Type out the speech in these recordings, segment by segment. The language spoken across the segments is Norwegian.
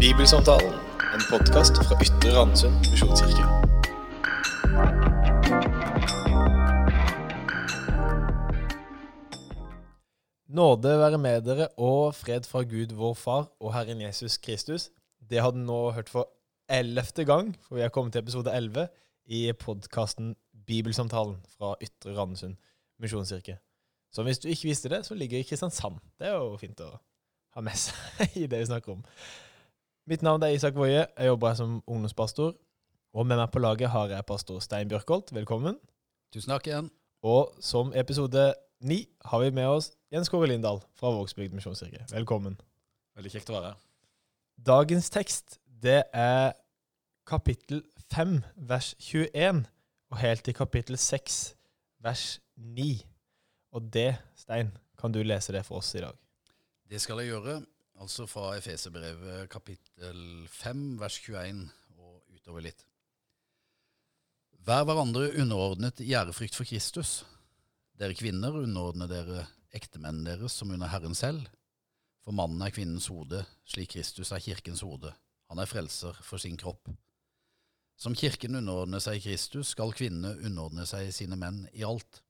Bibelsamtalen, en podkast fra Ytre Randesund misjonskirke. Nåde være med dere og fred fra Gud vår Far og Herren Jesus Kristus. Det har du nå hørt for ellevte gang, for vi har kommet til episode elleve i podkasten Bibelsamtalen fra Ytre Randesund misjonskirke. Så hvis du ikke visste det, så ligger Kristiansand. Det er jo fint å ha med seg i det vi snakker om. Mitt navn er Isak Woie. Jeg jobber som ungdomspastor. Og med meg på laget har jeg pastor Stein Bjørkholt. Velkommen. Tusen takk igjen. Og som episode ni har vi med oss Jens Kåre Lindahl fra Vågsbygd misjonskirke. Velkommen. Veldig kjekt å være her. Dagens tekst det er kapittel 5, vers 21, og helt til kapittel 6, vers 9. Og det, Stein, kan du lese det for oss i dag? Det skal jeg gjøre. Altså fra Efeserbrevet kapittel 5, vers 21 og utover litt. Vær hverandre underordnet i ærefrykt for Kristus. Dere kvinner underordner dere ektemennene deres som under Herren selv. For mannen er kvinnens hode, slik Kristus er kirkens hode. Han er frelser for sin kropp. Som kirken underordner seg Kristus, skal kvinnene underordne seg sine menn i alt.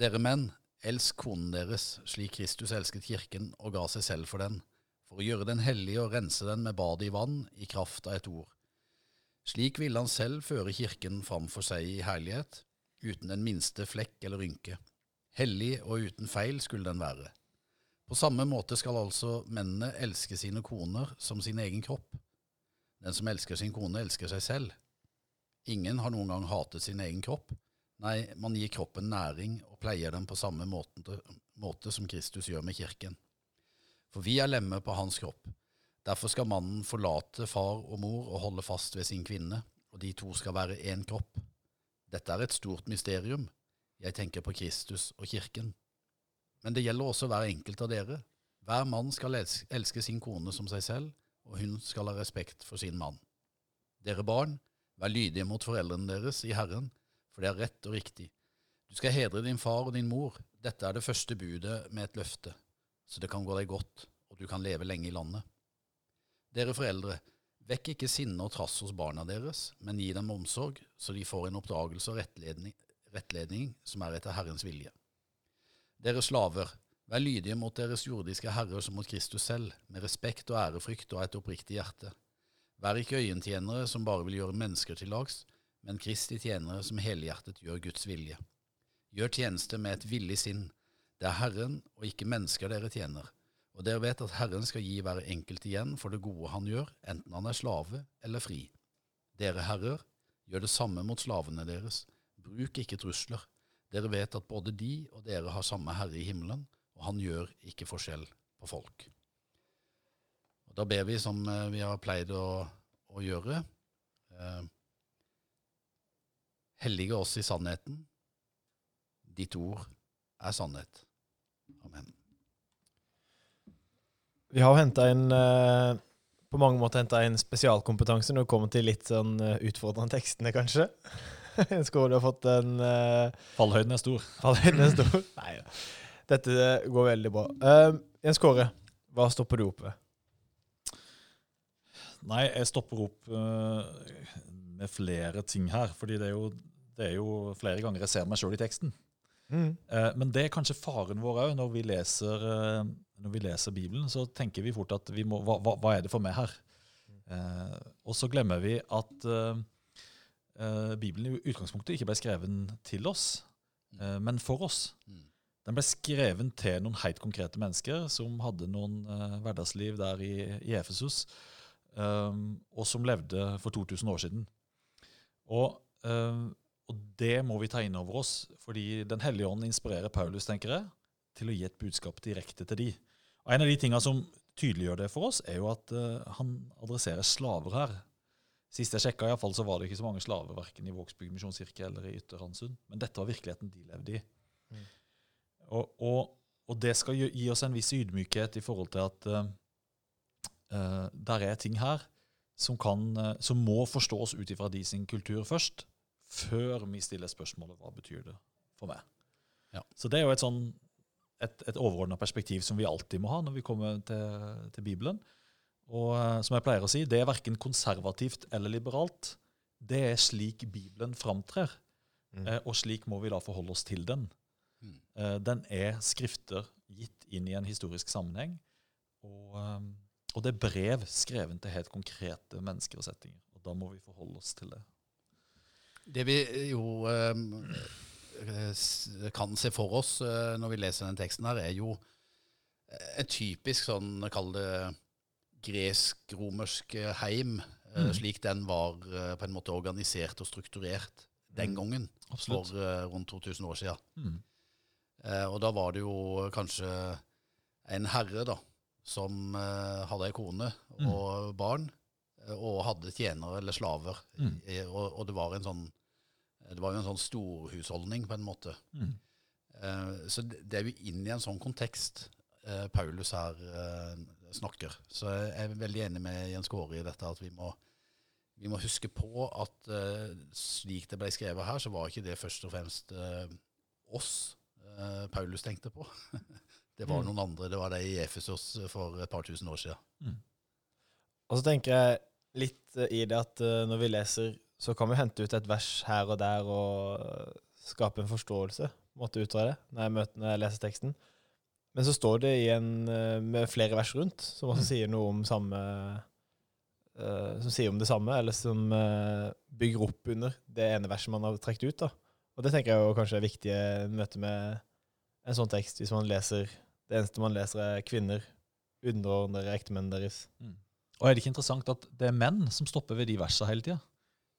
Dere menn, elsk konen deres, slik Kristus elsket kirken og ga seg selv for den, for å gjøre den hellig og rense den med badet i vann, i kraft av et ord. Slik ville han selv føre kirken fram for seg i herlighet, uten den minste flekk eller rynke. Hellig og uten feil skulle den være. På samme måte skal altså mennene elske sine koner som sin egen kropp. Den som elsker sin kone, elsker seg selv. Ingen har noen gang hatet sin egen kropp. Nei, man gir kroppen næring og pleier den på samme måte, måte som Kristus gjør med kirken. For vi er lemmer på hans kropp. Derfor skal mannen forlate far og mor og holde fast ved sin kvinne, og de to skal være én kropp. Dette er et stort mysterium. Jeg tenker på Kristus og kirken. Men det gjelder også hver enkelt av dere. Hver mann skal elske sin kone som seg selv, og hun skal ha respekt for sin mann. Dere barn, vær lydige mot foreldrene deres i Herren, for det er rett og riktig. Du skal hedre din far og din mor. Dette er det første budet med et løfte, så det kan gå deg godt, og du kan leve lenge i landet. Dere foreldre, vekk ikke sinne og trass hos barna deres, men gi dem omsorg, så de får en oppdragelse og rettledning, rettledning som er etter Herrens vilje. Dere slaver, vær lydige mot deres jordiske herrer som mot Kristus selv, med respekt og ærefrykt og et oppriktig hjerte. Vær ikke øyentjenere som bare vil gjøre mennesker til lags, men Kristi tjenere som helhjertet gjør Guds vilje. Gjør tjeneste med et villig sinn. Det er Herren og ikke mennesker dere tjener, og dere vet at Herren skal gi hver enkelt igjen for det gode han gjør, enten han er slave eller fri. Dere herrer, gjør det samme mot slavene deres. Bruk ikke trusler. Dere vet at både de og dere har samme Herre i himmelen, og han gjør ikke forskjell på folk. Og Da ber vi som eh, vi har pleid å, å gjøre. Eh, Hellige oss i sannheten. Ditt ord er sannhet. Amen. Vi har henta inn eh, på mange måter henta inn spesialkompetanse når det kommer til litt sånn eh, utfordrende tekstene, kanskje. Jens Kåre, du har fått en eh, Fallhøyden er stor. Fallhøyden er stor. Nei, ja. dette går veldig bra. Uh, Jens Kåre, hva stopper du opp ved? Nei, jeg stopper opp uh, med flere ting her. fordi det er, jo, det er jo flere ganger jeg ser meg sjøl i teksten. Mm. Eh, men det er kanskje faren vår òg. Når, uh, når vi leser Bibelen, så tenker vi fort at vi må, hva, hva, hva er det for meg her? og så glemmer vi at Bibelen i utgangspunktet ikke ble skrevet til oss, men for oss. Mm. Den ble skrevet til noen helt konkrete mennesker som hadde noen hverdagsliv der i, i Efesus. Og som levde for 2000 år siden. Og, og, det må vi ta inn over oss, fordi Den hellige ånd inspirerer Paulus tenker jeg, til å gi et budskap direkte til de. Og En av de tingene som tydeliggjør det for oss, er jo at uh, han adresserer slaver her. Sist jeg sjekka, i fall, så var det ikke så mange slaver verken i Vågsbygd misjonskirke eller i Ytterhandsund. Men dette var virkeligheten de levde i. Mm. Og, og, og, det skal gi, gi oss en viss ydmykhet i forhold til at uh, Uh, der er ting her som, kan, som må forstås ut ifra de sin kultur først, før vi stiller spørsmålet hva betyr det for meg. Ja. Så det er jo et sånn et, et overordna perspektiv som vi alltid må ha når vi kommer til, til Bibelen. Og eh, som jeg pleier å si, det er verken konservativt eller liberalt. Det er slik Bibelen framtrer, Mm. eh, og slik må vi da forholde oss til den. Mm. Eh, Den er skrifter gitt inn i en historisk sammenheng, og, eh, og det er brev skrevet til helt konkrete mennesker og settinger. Og da må vi forholde oss til det. Det vi jo eh, kan se for oss eh, når vi leser den teksten her, er jo en typisk sånn, kall det gresk-romersk eh, heim, eh, Mm. slik den var eh, på en måte organisert og strukturert den Mm. gangen, Absolutt. for eh, rundt 2000 år siden. Mm. Eh, og da var det jo kanskje en herre da, som eh, hadde ei kone Mm. og barn, eh, og hadde tjenere eller slaver. Mm. Og, og det var en sånn det var jo en sånn storhusholdning, på en måte. Mm. Eh, så det, det er jo inn i en sånn kontekst eh, Paulus her eh, snakker. Så jeg er veldig enig med Jens Kåre i dette at vi må, vi må huske på at eh, slik det ble skrevet her, så var ikke det først og fremst eh, oss eh, Paulus tenkte på. det var Mm. noen andre. Det var de i Efesos for et par tusen år siden. Og så tenker jeg litt eh, i det at eh, når vi leser, så kan vi hente ut et vers her og der og eh, skape en forståelse måtte ut av det når jeg, møter, når jeg leser teksten. Men så står det i en, med flere vers rundt, som også Mm. sier noe om samme Som sier om det samme, eller som bygger opp under det ene verset man har trukket ut. da. Og det tenker jeg jo kanskje er viktig i møte med en sånn tekst, hvis man leser Det eneste man leser, er kvinner underordnere ektemennene deres. Og er det ikke interessant at det er menn som stopper ved de versene hele tida?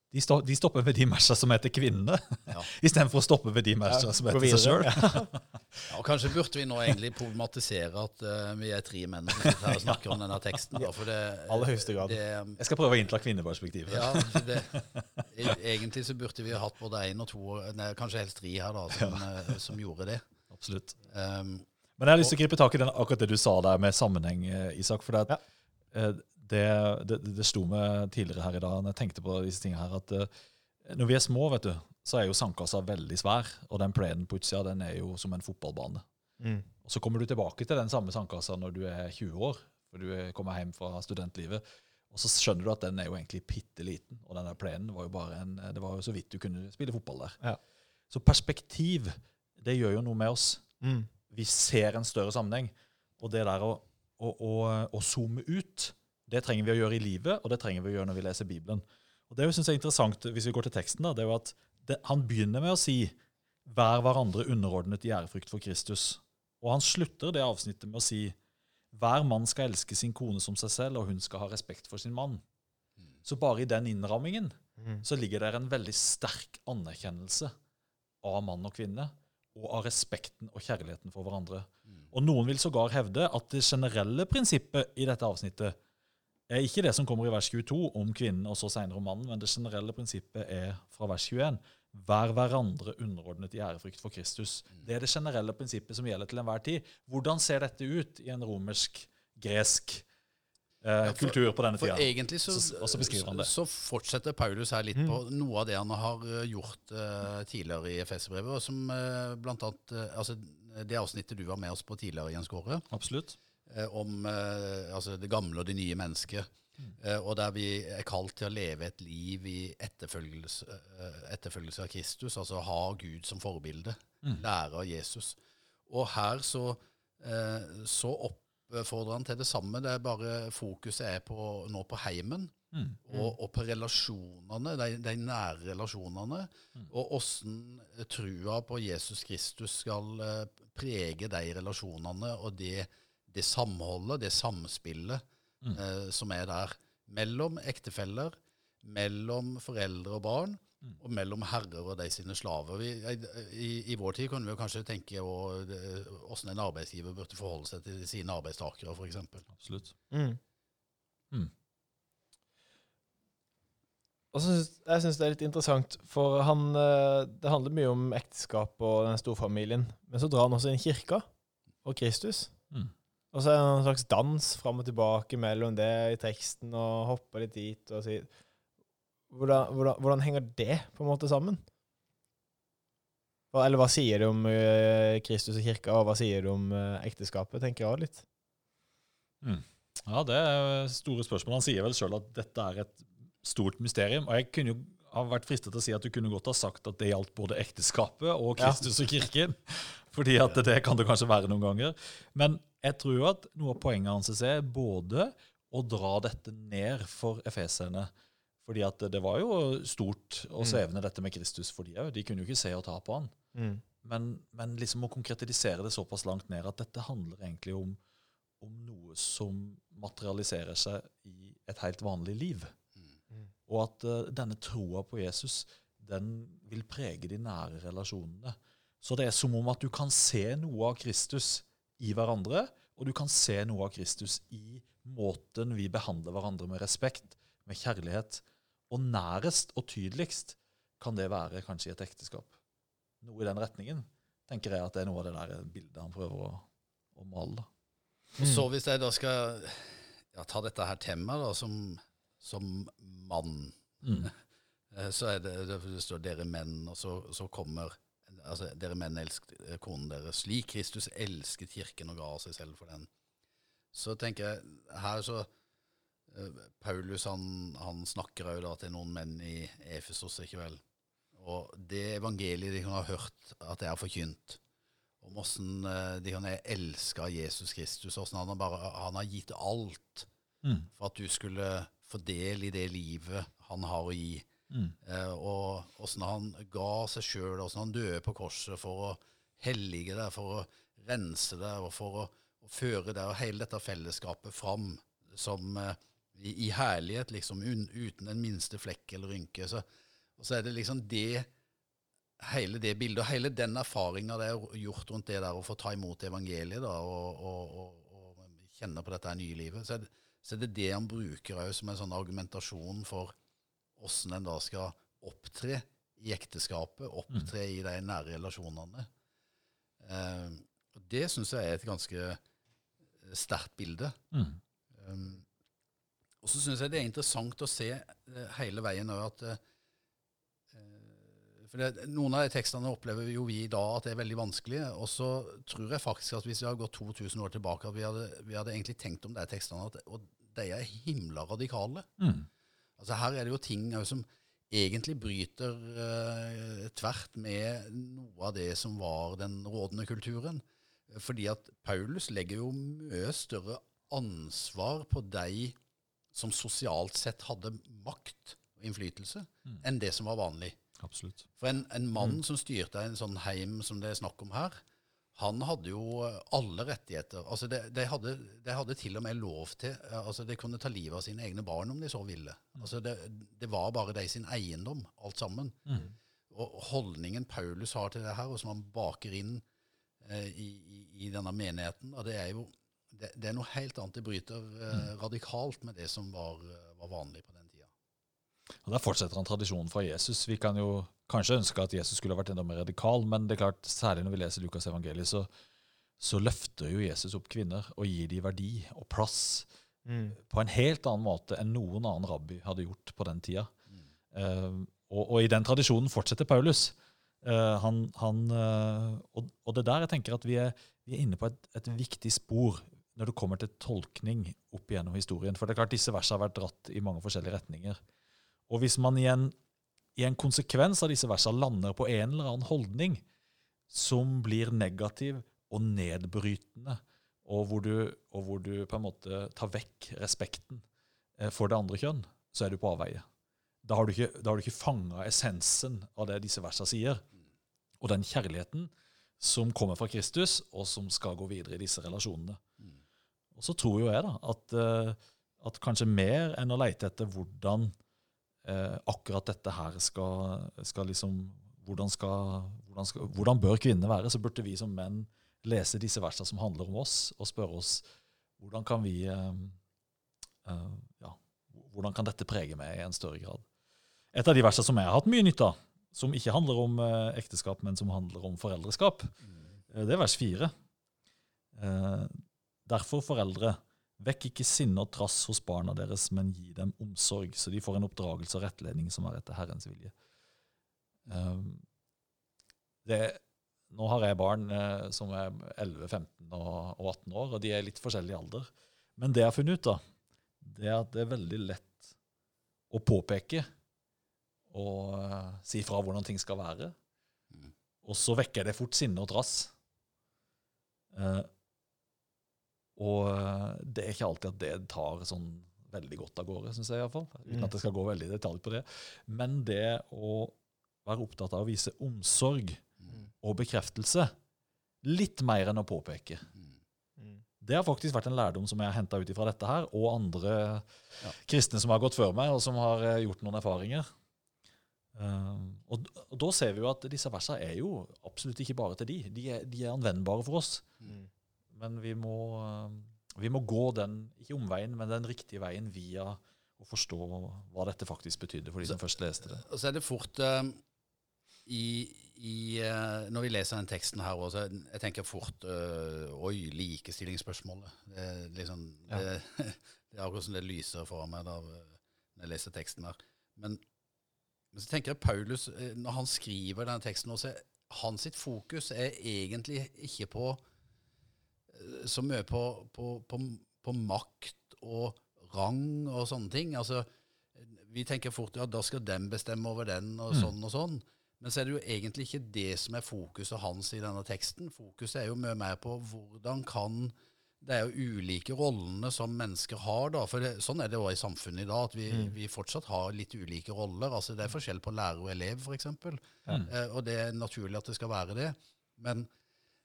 De, sto, de stopper ved de versene som heter kvinnene, Ja. istedenfor å stoppe ved de versene som heter seg sjøl. Ja, Kanskje burde vi nå egentlig problematisere at uh, vi er tre menn som her og snakker om denne teksten. Da, for det, aller høyeste grad. Det, Jeg skal prøve å innta kvinneperspektivet. ja, det, e- egentlig så burde vi ha hatt både én og to, nei, kanskje helst tre her, da, som, eh, som gjorde det. Absolutt. Um, Men jeg har lyst til å gripe tak i den, akkurat det du sa der med sammenheng, eh, Isak. For det, at, det, det, det sto meg tidligere her i dag når jeg tenkte på disse tingene her, at eh, når vi er små, vet du, så er jo sandkassa veldig svær. Og den plenen på utsida den er jo som en fotballbane. Mm. Og så kommer du tilbake til den samme sandkassa når du er 20 år, for du er- kommer hjem fra studentlivet. Og så skjønner du at den er jo egentlig bitte liten, og der plenen var jo bare en, det var jo så vidt du kunne spille fotball der. Ja. Så perspektiv, det gjør jo noe med oss. Mm. Vi ser en større sammenheng. Og det der å, å, å, å zoome ut, det trenger vi å gjøre i livet, og det trenger vi å gjøre når vi leser Bibelen. Og Det synes jeg er interessant hvis vi går til teksten. da, det er jo at det, Han begynner med å si 'vær hverandre underordnet i ærefrykt for Kristus'. Og han slutter det avsnittet med å si 'hver mann skal elske sin kone som seg selv, og hun skal ha respekt for sin mann'. Så bare i den innrammingen Mm. så ligger det en veldig sterk anerkjennelse av mann og kvinne, og av respekten og kjærligheten for hverandre. Og noen vil sågar hevde at det generelle prinsippet i dette avsnittet ikke det som kommer i vers 22 om kvinnen og så senere om mannen, men det generelle prinsippet er fra vers 21. Vær hverandre underordnet i ærefrykt for Kristus. Det er det generelle prinsippet som gjelder til enhver tid. Hvordan ser dette ut i en romersk, gresk eh, Ja, for- kultur på denne for egentlig så, Så- så fortsetter Paulus her litt på noe av det han har eh, gjort eh, tidligere i Efeserbrevet, og som eh, blant annet eh, altså, Det avsnittet du var med oss på tidligere, Jens Kåre, Absolutt. Eh, om eh, altså det gamle og det nye mennesket. Mm. og der vi er kalt til å leve et liv i etterfølgelse, eh, etterfølgelse av Kristus, altså ha Gud som forbilde, lære av Jesus. Og her så, eh, så oppfordrer han til det samme, det er bare fokuset er på, nå på heimen. Mm. Og, og på relasjonene, de, de nære relasjonene, og åssen trua på Jesus Kristus skal eh, prege de relasjonene, og det, det samholdet, det samspillet eh, som er der mellom ektefeller, mellom foreldre og barn, og mellom herrer og de sine slaver. Vi, i, I vår tid kunne vi jo kanskje tenke åssen en arbeidsgiver burde forholde seg til sine arbeidstakere, f.eks. Absolutt. Mm. Mm. Og jeg syns det er litt interessant, for han, eh, det handler mye om ekteskap og den storfamilien. Men så drar han også inn kirka og Kristus. Og så er det en slags dans fram og tilbake mellom det i teksten, og hopper litt dit og sier hvordan, hvordan, hvordan henger det på en måte sammen? Eller hva sier det om eh, Kristus og kirka, og hva sier det om eh, ekteskapet, tenker jeg også litt. Mm. Ja, det er store spørsmål. Han sier vel sjøl at dette er et stort mysterium. Og jeg kunne jo ha vært fristet til å si at du kunne godt ha sagt at det gjaldt både ekteskapet og Ja. Kristus og kirken. Fordi at det kan det kanskje være noen ganger. Men jeg tror at noe av poenget hans er både å dra dette ned for efeserne. Fordi at det var jo stort og Mm. dette med Kristus for de òg. De kunne jo ikke se og ta på han. Mm. Men, men liksom å konkretisere det såpass langt ned at dette handler egentlig om, om noe som materialiserer seg i et helt vanlig liv. Mm. Og at uh, denne troa på Jesus den vil prege de nære relasjonene. Så det er som om at du kan se noe av Kristus i hverandre, og du kan se noe av Kristus i måten vi behandler hverandre med respekt, med kjærlighet. Og nærest og tydeligst kan det være kanskje i et ekteskap. Noe i den retningen tenker jeg at det er noe av det der bildet han prøver å, å male. Og så hvis jeg da skal ja, ta dette her temaet da, som, som mann, Mm. eh, så er det, det står 'dere menn', og så, så kommer altså, 'Dere menn elsket konen deres slik Kristus elsket kirken og ga seg selv for den'. Så tenker jeg her så eh, Paulus han, han snakker da til noen menn i Efesos, ikke vel? Og det evangeliet de kan ha hørt at det er forkynt, om åssen eh, de kan ha elska Jesus Kristus, åssen han, han har gitt alt Mm. for at du skulle få del i det livet han har å gi. Mm. Eh, og åssen han ga seg sjøl, åssen han døde på korset for å hellige deg, for å rense deg, og for å, å føre deg og hele dette fellesskapet fram som eh, i, i herlighet, liksom, un, uten den minste flekk eller rynke. Så, og så er det liksom det hele det bildet, og hele den erfaringa det er gjort rundt det der å få ta imot evangeliet da, og, og, og, og kjenne på dette nye livet, så er det så er det det han bruker òg som en sånn argumentasjon for åssen en da skal opptre i ekteskapet, opptre i de nære relasjonene. Eh, og det syns jeg er et ganske eh, sterkt bilde. Mm. Um, og så syns jeg det er interessant å se eh, hele veien òg at eh, eh, for det, Noen av de tekstene opplever jo vi i dag at det er veldig vanskelige. Og så tror jeg faktisk at hvis vi hadde gått 2000 år tilbake, at vi hadde, vi hadde egentlig tenkt om de tekstene at og de er himla radikale. Mm. Altså Her er det jo ting også som egentlig bryter eh, tvert med noe av det som var den rådende kulturen. Fordi at Paulus legger jo mye større ansvar på de som sosialt sett hadde makt og innflytelse, Mm. enn det som var vanlig. Absolutt. For en, en mann som styrte en sånn heim som det er snakk om her, han hadde jo alle rettigheter. Altså de, de, hadde, de hadde til og med lov til altså De kunne ta livet av sine egne barn om de så ville. Altså det, det var bare de sin eiendom, alt sammen. Mm. Og holdningen Paulus har til det her, og som han baker inn eh, i, i, denne menigheten, det er jo det, det er noe helt annet. Det bryter eh, radikalt med det som var, eh, var vanlig på den. Og Der fortsetter han tradisjonen fra Jesus. Vi kan jo kanskje ønske at Jesus skulle vært enda mer radikal, men det er klart, særlig når vi leser Lukas evangeliet, så, så løfter jo Jesus opp kvinner og gir dem verdi og plass Mm. på en helt annen måte enn noen annen rabbi hadde gjort på den tida. Eh, og, og i den tradisjonen fortsetter Paulus. Uh, han, han, uh, og, og det der jeg tenker at vi er, vi er inne på et, et viktig spor når det kommer til tolkning opp igjennom historien. For det er klart disse versene har vært dratt i mange forskjellige retninger. Og hvis man i en, i en konsekvens av disse versene lander på en eller annen holdning som blir negativ og nedbrytende, og hvor du, og hvor du på en måte tar vekk respekten eh, for det andre kjønn, så er du på avveie. Da har du ikke, da har du ikke fanga essensen av det disse versene sier, og den kjærligheten som kommer fra Kristus, og som skal gå videre i disse relasjonene. Og så tror jo jeg da at, eh, at kanskje mer enn å leite etter hvordan akkurat dette her skal, skal liksom hvordan, skal, hvordan, skal, hvordan bør kvinnene være, så burde vi som menn lese disse versene som handler om oss, og spørre oss hvordan kan vi eh, eh, ja, hvordan kan dette prege meg i en større grad. Et av de versene som jeg har hatt mye nytte av, som ikke handler om eh, ekteskap, men som handler om foreldreskap, mm. det er vers fire. Eh, Derfor, foreldre, vekk ikke sinne og trass hos barna deres, men gi dem omsorg, så de får en oppdragelse og rettledning som er etter Herrens vilje. Um, det, nå har jeg barn eh, som er 11, 15 og, og 18 år, og de er litt forskjellig alder. Men det jeg har funnet ut, da, det er at det er veldig lett å påpeke og eh, si fra hvordan ting skal være. Mm. Og så vekker det fort sinne og trass. Eh, og eh, det er ikke alltid at det tar sånn veldig godt av gårde, syns jeg iallfall. Uten Mm. at det skal gå veldig i detalj på det. Men det å være opptatt av å vise omsorg Mm. og bekreftelse litt mer enn å påpeke. Mm. Mm. Det har faktisk vært en lærdom som jeg har henta ut ifra dette her, og andre Ja. kristne som har gått før meg, og som har eh, gjort noen erfaringer. Um, og, og da ser vi jo at disse versene er jo absolutt ikke bare til de. De er, de er anvendbare for oss. Mm. Men vi må, um, vi må gå den, ikke omveien, men den riktige veien via å forstå hva dette faktisk betydde for de som først leste det. Og så er det fort eh, i, i, eh, Når vi leser den teksten her også, jeg tenker fort uh, Oi, likestillingsspørsmålet. Det, er liksom, Ja. det, det er akkurat som det lyser foran meg da, eh, når jeg leser teksten her. Men, men så tenker jeg Paulus, eh, når han skriver denne teksten også, hans sitt fokus er egentlig ikke på eh, så mye på, på, på, på makt og rang og sånne ting. Altså, vi tenker fort ja, da skal den bestemme over den, og Mm. sånn og sånn. Men så er det jo egentlig ikke det som er fokuset hans i denne teksten. Fokuset er jo mye mer på hvordan kan Det er jo ulike rollene som mennesker har, da. For det, sånn er det òg i samfunnet i dag, at vi, Mm. vi fortsatt har litt ulike roller. Altså Det er forskjell på lærer og elev, f.eks. Mm. Eh, og det er naturlig at det skal være det. Men,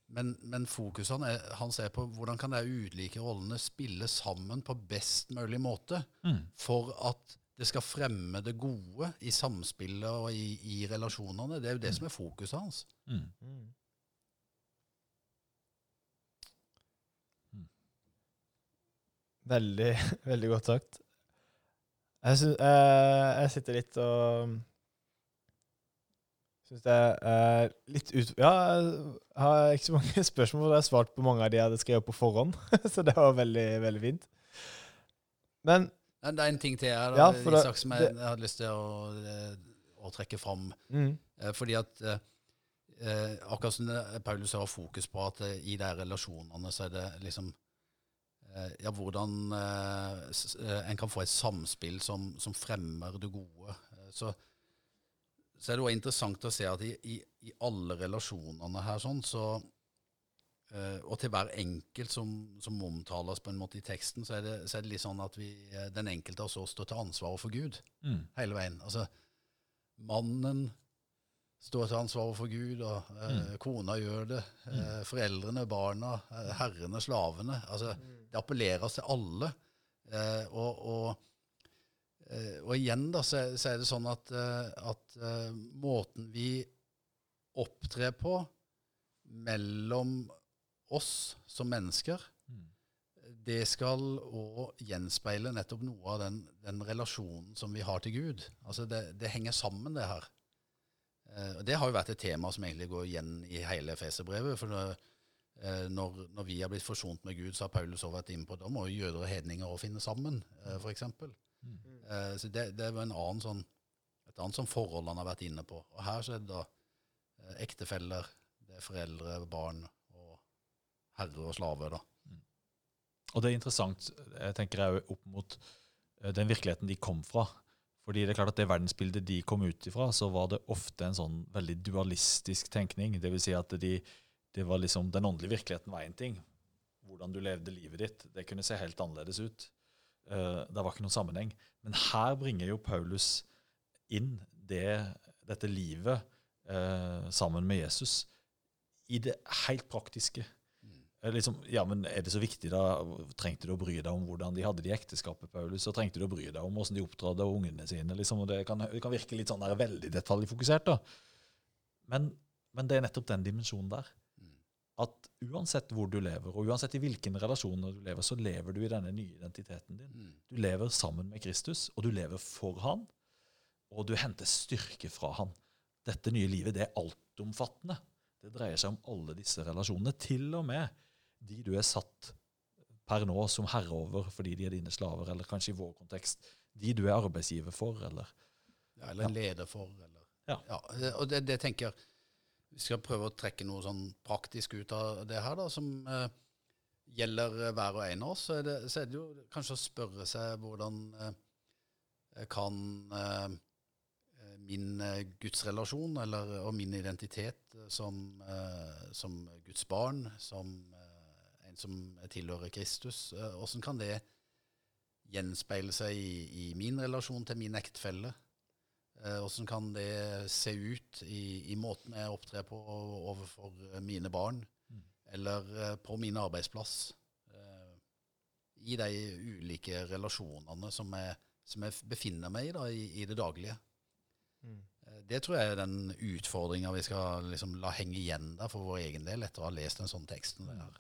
men, men fokuset han er, hans er på hvordan kan de ulike rollene spille sammen på best mulig måte Mm. for at det skal fremme det gode i samspillet og i, i relasjonene. Det er jo det som er fokuset hans. Mm. Mm. Mm. Veldig, veldig godt sagt. Jeg, synes, eh, jeg sitter litt og syns det er litt ut... Ja, jeg har ikke så mange spørsmål. for Jeg har svart på mange av de jeg hadde skrevet på forhånd, så det var veldig, veldig fint. Men det er en ting til her, da, ja, Isak, som jeg, jeg hadde lyst til å, eh, å trekke fram. mm, Eh, Fordi at eh, eh, akkurat som Paulus har fokus på at i de relasjonene så er det liksom eh, Ja, hvordan eh, en kan få et samspill som, som fremmer det gode. Så, så er det også interessant å se at i, i, i alle relasjonene her sånn, så uh, og til hver enkelt som, som omtales på en måte i teksten, så er det, så er det litt sånn at vi, eh, den enkelte av oss står til ansvar for Gud Mm. hele veien. Altså, mannen står til ansvar for Gud, og eh, kona gjør det. Eh, foreldrene, barna, eh, herrene, slavene. Altså, det appelleres til alle. Eh, og, og, og igjen da, så, så er det sånn at, eh, at eh, måten vi opptrer på mellom oss som mennesker, Mm. det skal òg gjenspeile nettopp noe av den, den relasjonen som vi har til Gud. Altså det, det henger sammen, det her. Eh, og det har jo vært et tema som egentlig går igjen i hele Feserbrevet. For når, eh, når, vi har blitt forsont med Gud, så har Paulus også vært inne på da må jøder og hedninger òg finne sammen, eh, for eksempel. Mm. Eh, så det, det jo en annen sånn, et annet sånn forhold han har vært inne på. Og her så er det da eh, ektefeller, det er foreldre, barn og herre og slave. da. Og det er interessant, jeg tenker jeg, opp mot eh, den virkeligheten de kom fra. Fordi det er klart at det verdensbildet de kom ut ifra, så var det ofte en sånn veldig dualistisk tenkning. Det vil si at de, det var liksom, den åndelige virkeligheten var én ting. Hvordan du levde livet ditt, det kunne se helt annerledes ut. Eh, det var ikke noen sammenheng. Men her bringer jo Paulus inn det, dette livet eh, sammen med Jesus i det helt praktiske. Eh, Liksom, ja, men Er det så viktig, da? Trengte du å bry deg om hvordan de hadde det i ekteskapet, Paulus? Og trengte du å bry deg om hvordan de opptrådte og ungene sine? Liksom, og det, kan, det kan virke litt sånn der, veldig detaljfokusert, da. Men, men det er nettopp den dimensjonen der. At uansett hvor du lever, og uansett i hvilken relasjoner du lever, så lever du i denne nye identiteten din. Mm. Du lever sammen med Kristus, og du lever for han, og du henter styrke fra han. Dette nye livet det er altomfattende. Det dreier seg om alle disse relasjonene, til og med de du er satt per nå som herre over fordi de er dine slaver, eller kanskje i vår kontekst, de du er arbeidsgiver for, eller Ja, eller en leder for. Eller, Ja. ja og det, det tenker jeg Vi skal prøve å trekke noe sånn praktisk ut av det her, da, som, eh, gjelder hver og en av oss, så er det, så er det jo kanskje å spørre seg hvordan eh, kan eh, min eh, gudsrelasjon eller, og min identitet som, eh, som Guds barn, som eh, en som tilhører Kristus, hvordan kan det gjenspeile seg i, i min relasjon til min ektefelle? Eh, Hvordan kan det se ut i, i måten jeg opptrer på overfor mine barn, eller eh, på min arbeidsplass? eh, I de ulike relasjonene som jeg, som jeg befinner meg i da, i, i det daglige. Mm. Eh, Det tror jeg er den utfordringa vi skal liksom la henge igjen der for vår egen del, etter å ha lest en sånn tekst. som det her.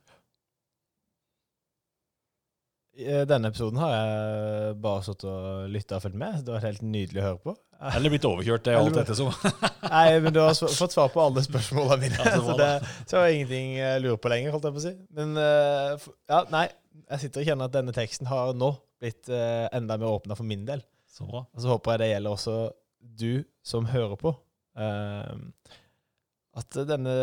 I eh, denne episoden har jeg bare sittet og lytta og fulgt med. Det var helt nydelig å høre på. Eller blitt overkjørt, det er alt ettersom. Nei, men du har fått svar på alle spørsmåla mine. Ja, så det, så det var ingenting jeg lurer på lenger, holdt jeg på å si. Men eh, ja, nei. Jeg sitter og kjenner at denne teksten har nå blitt eh, enda mer åpna for min del. Så bra. Og så håper jeg det gjelder også du som hører på. At denne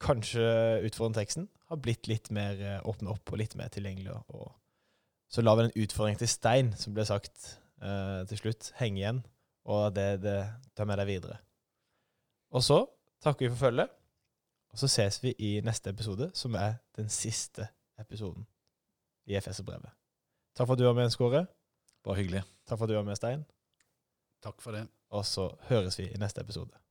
kanskje utfordrende teksten har blitt litt mer åpna opp og litt mer tilgjengelig. Og så la vi den utfordringen til Stein, som ble sagt eh, til slutt, henge igjen. Og det, det tar med deg videre. Og så takker vi for følget. Og så ses vi i neste episode, som er den siste episoden i FS-brevet. Takk for at du var med, Skåre. Bare hyggelig. Takk for at du var med, Stein. Takk for det. Og så høres vi i neste episode.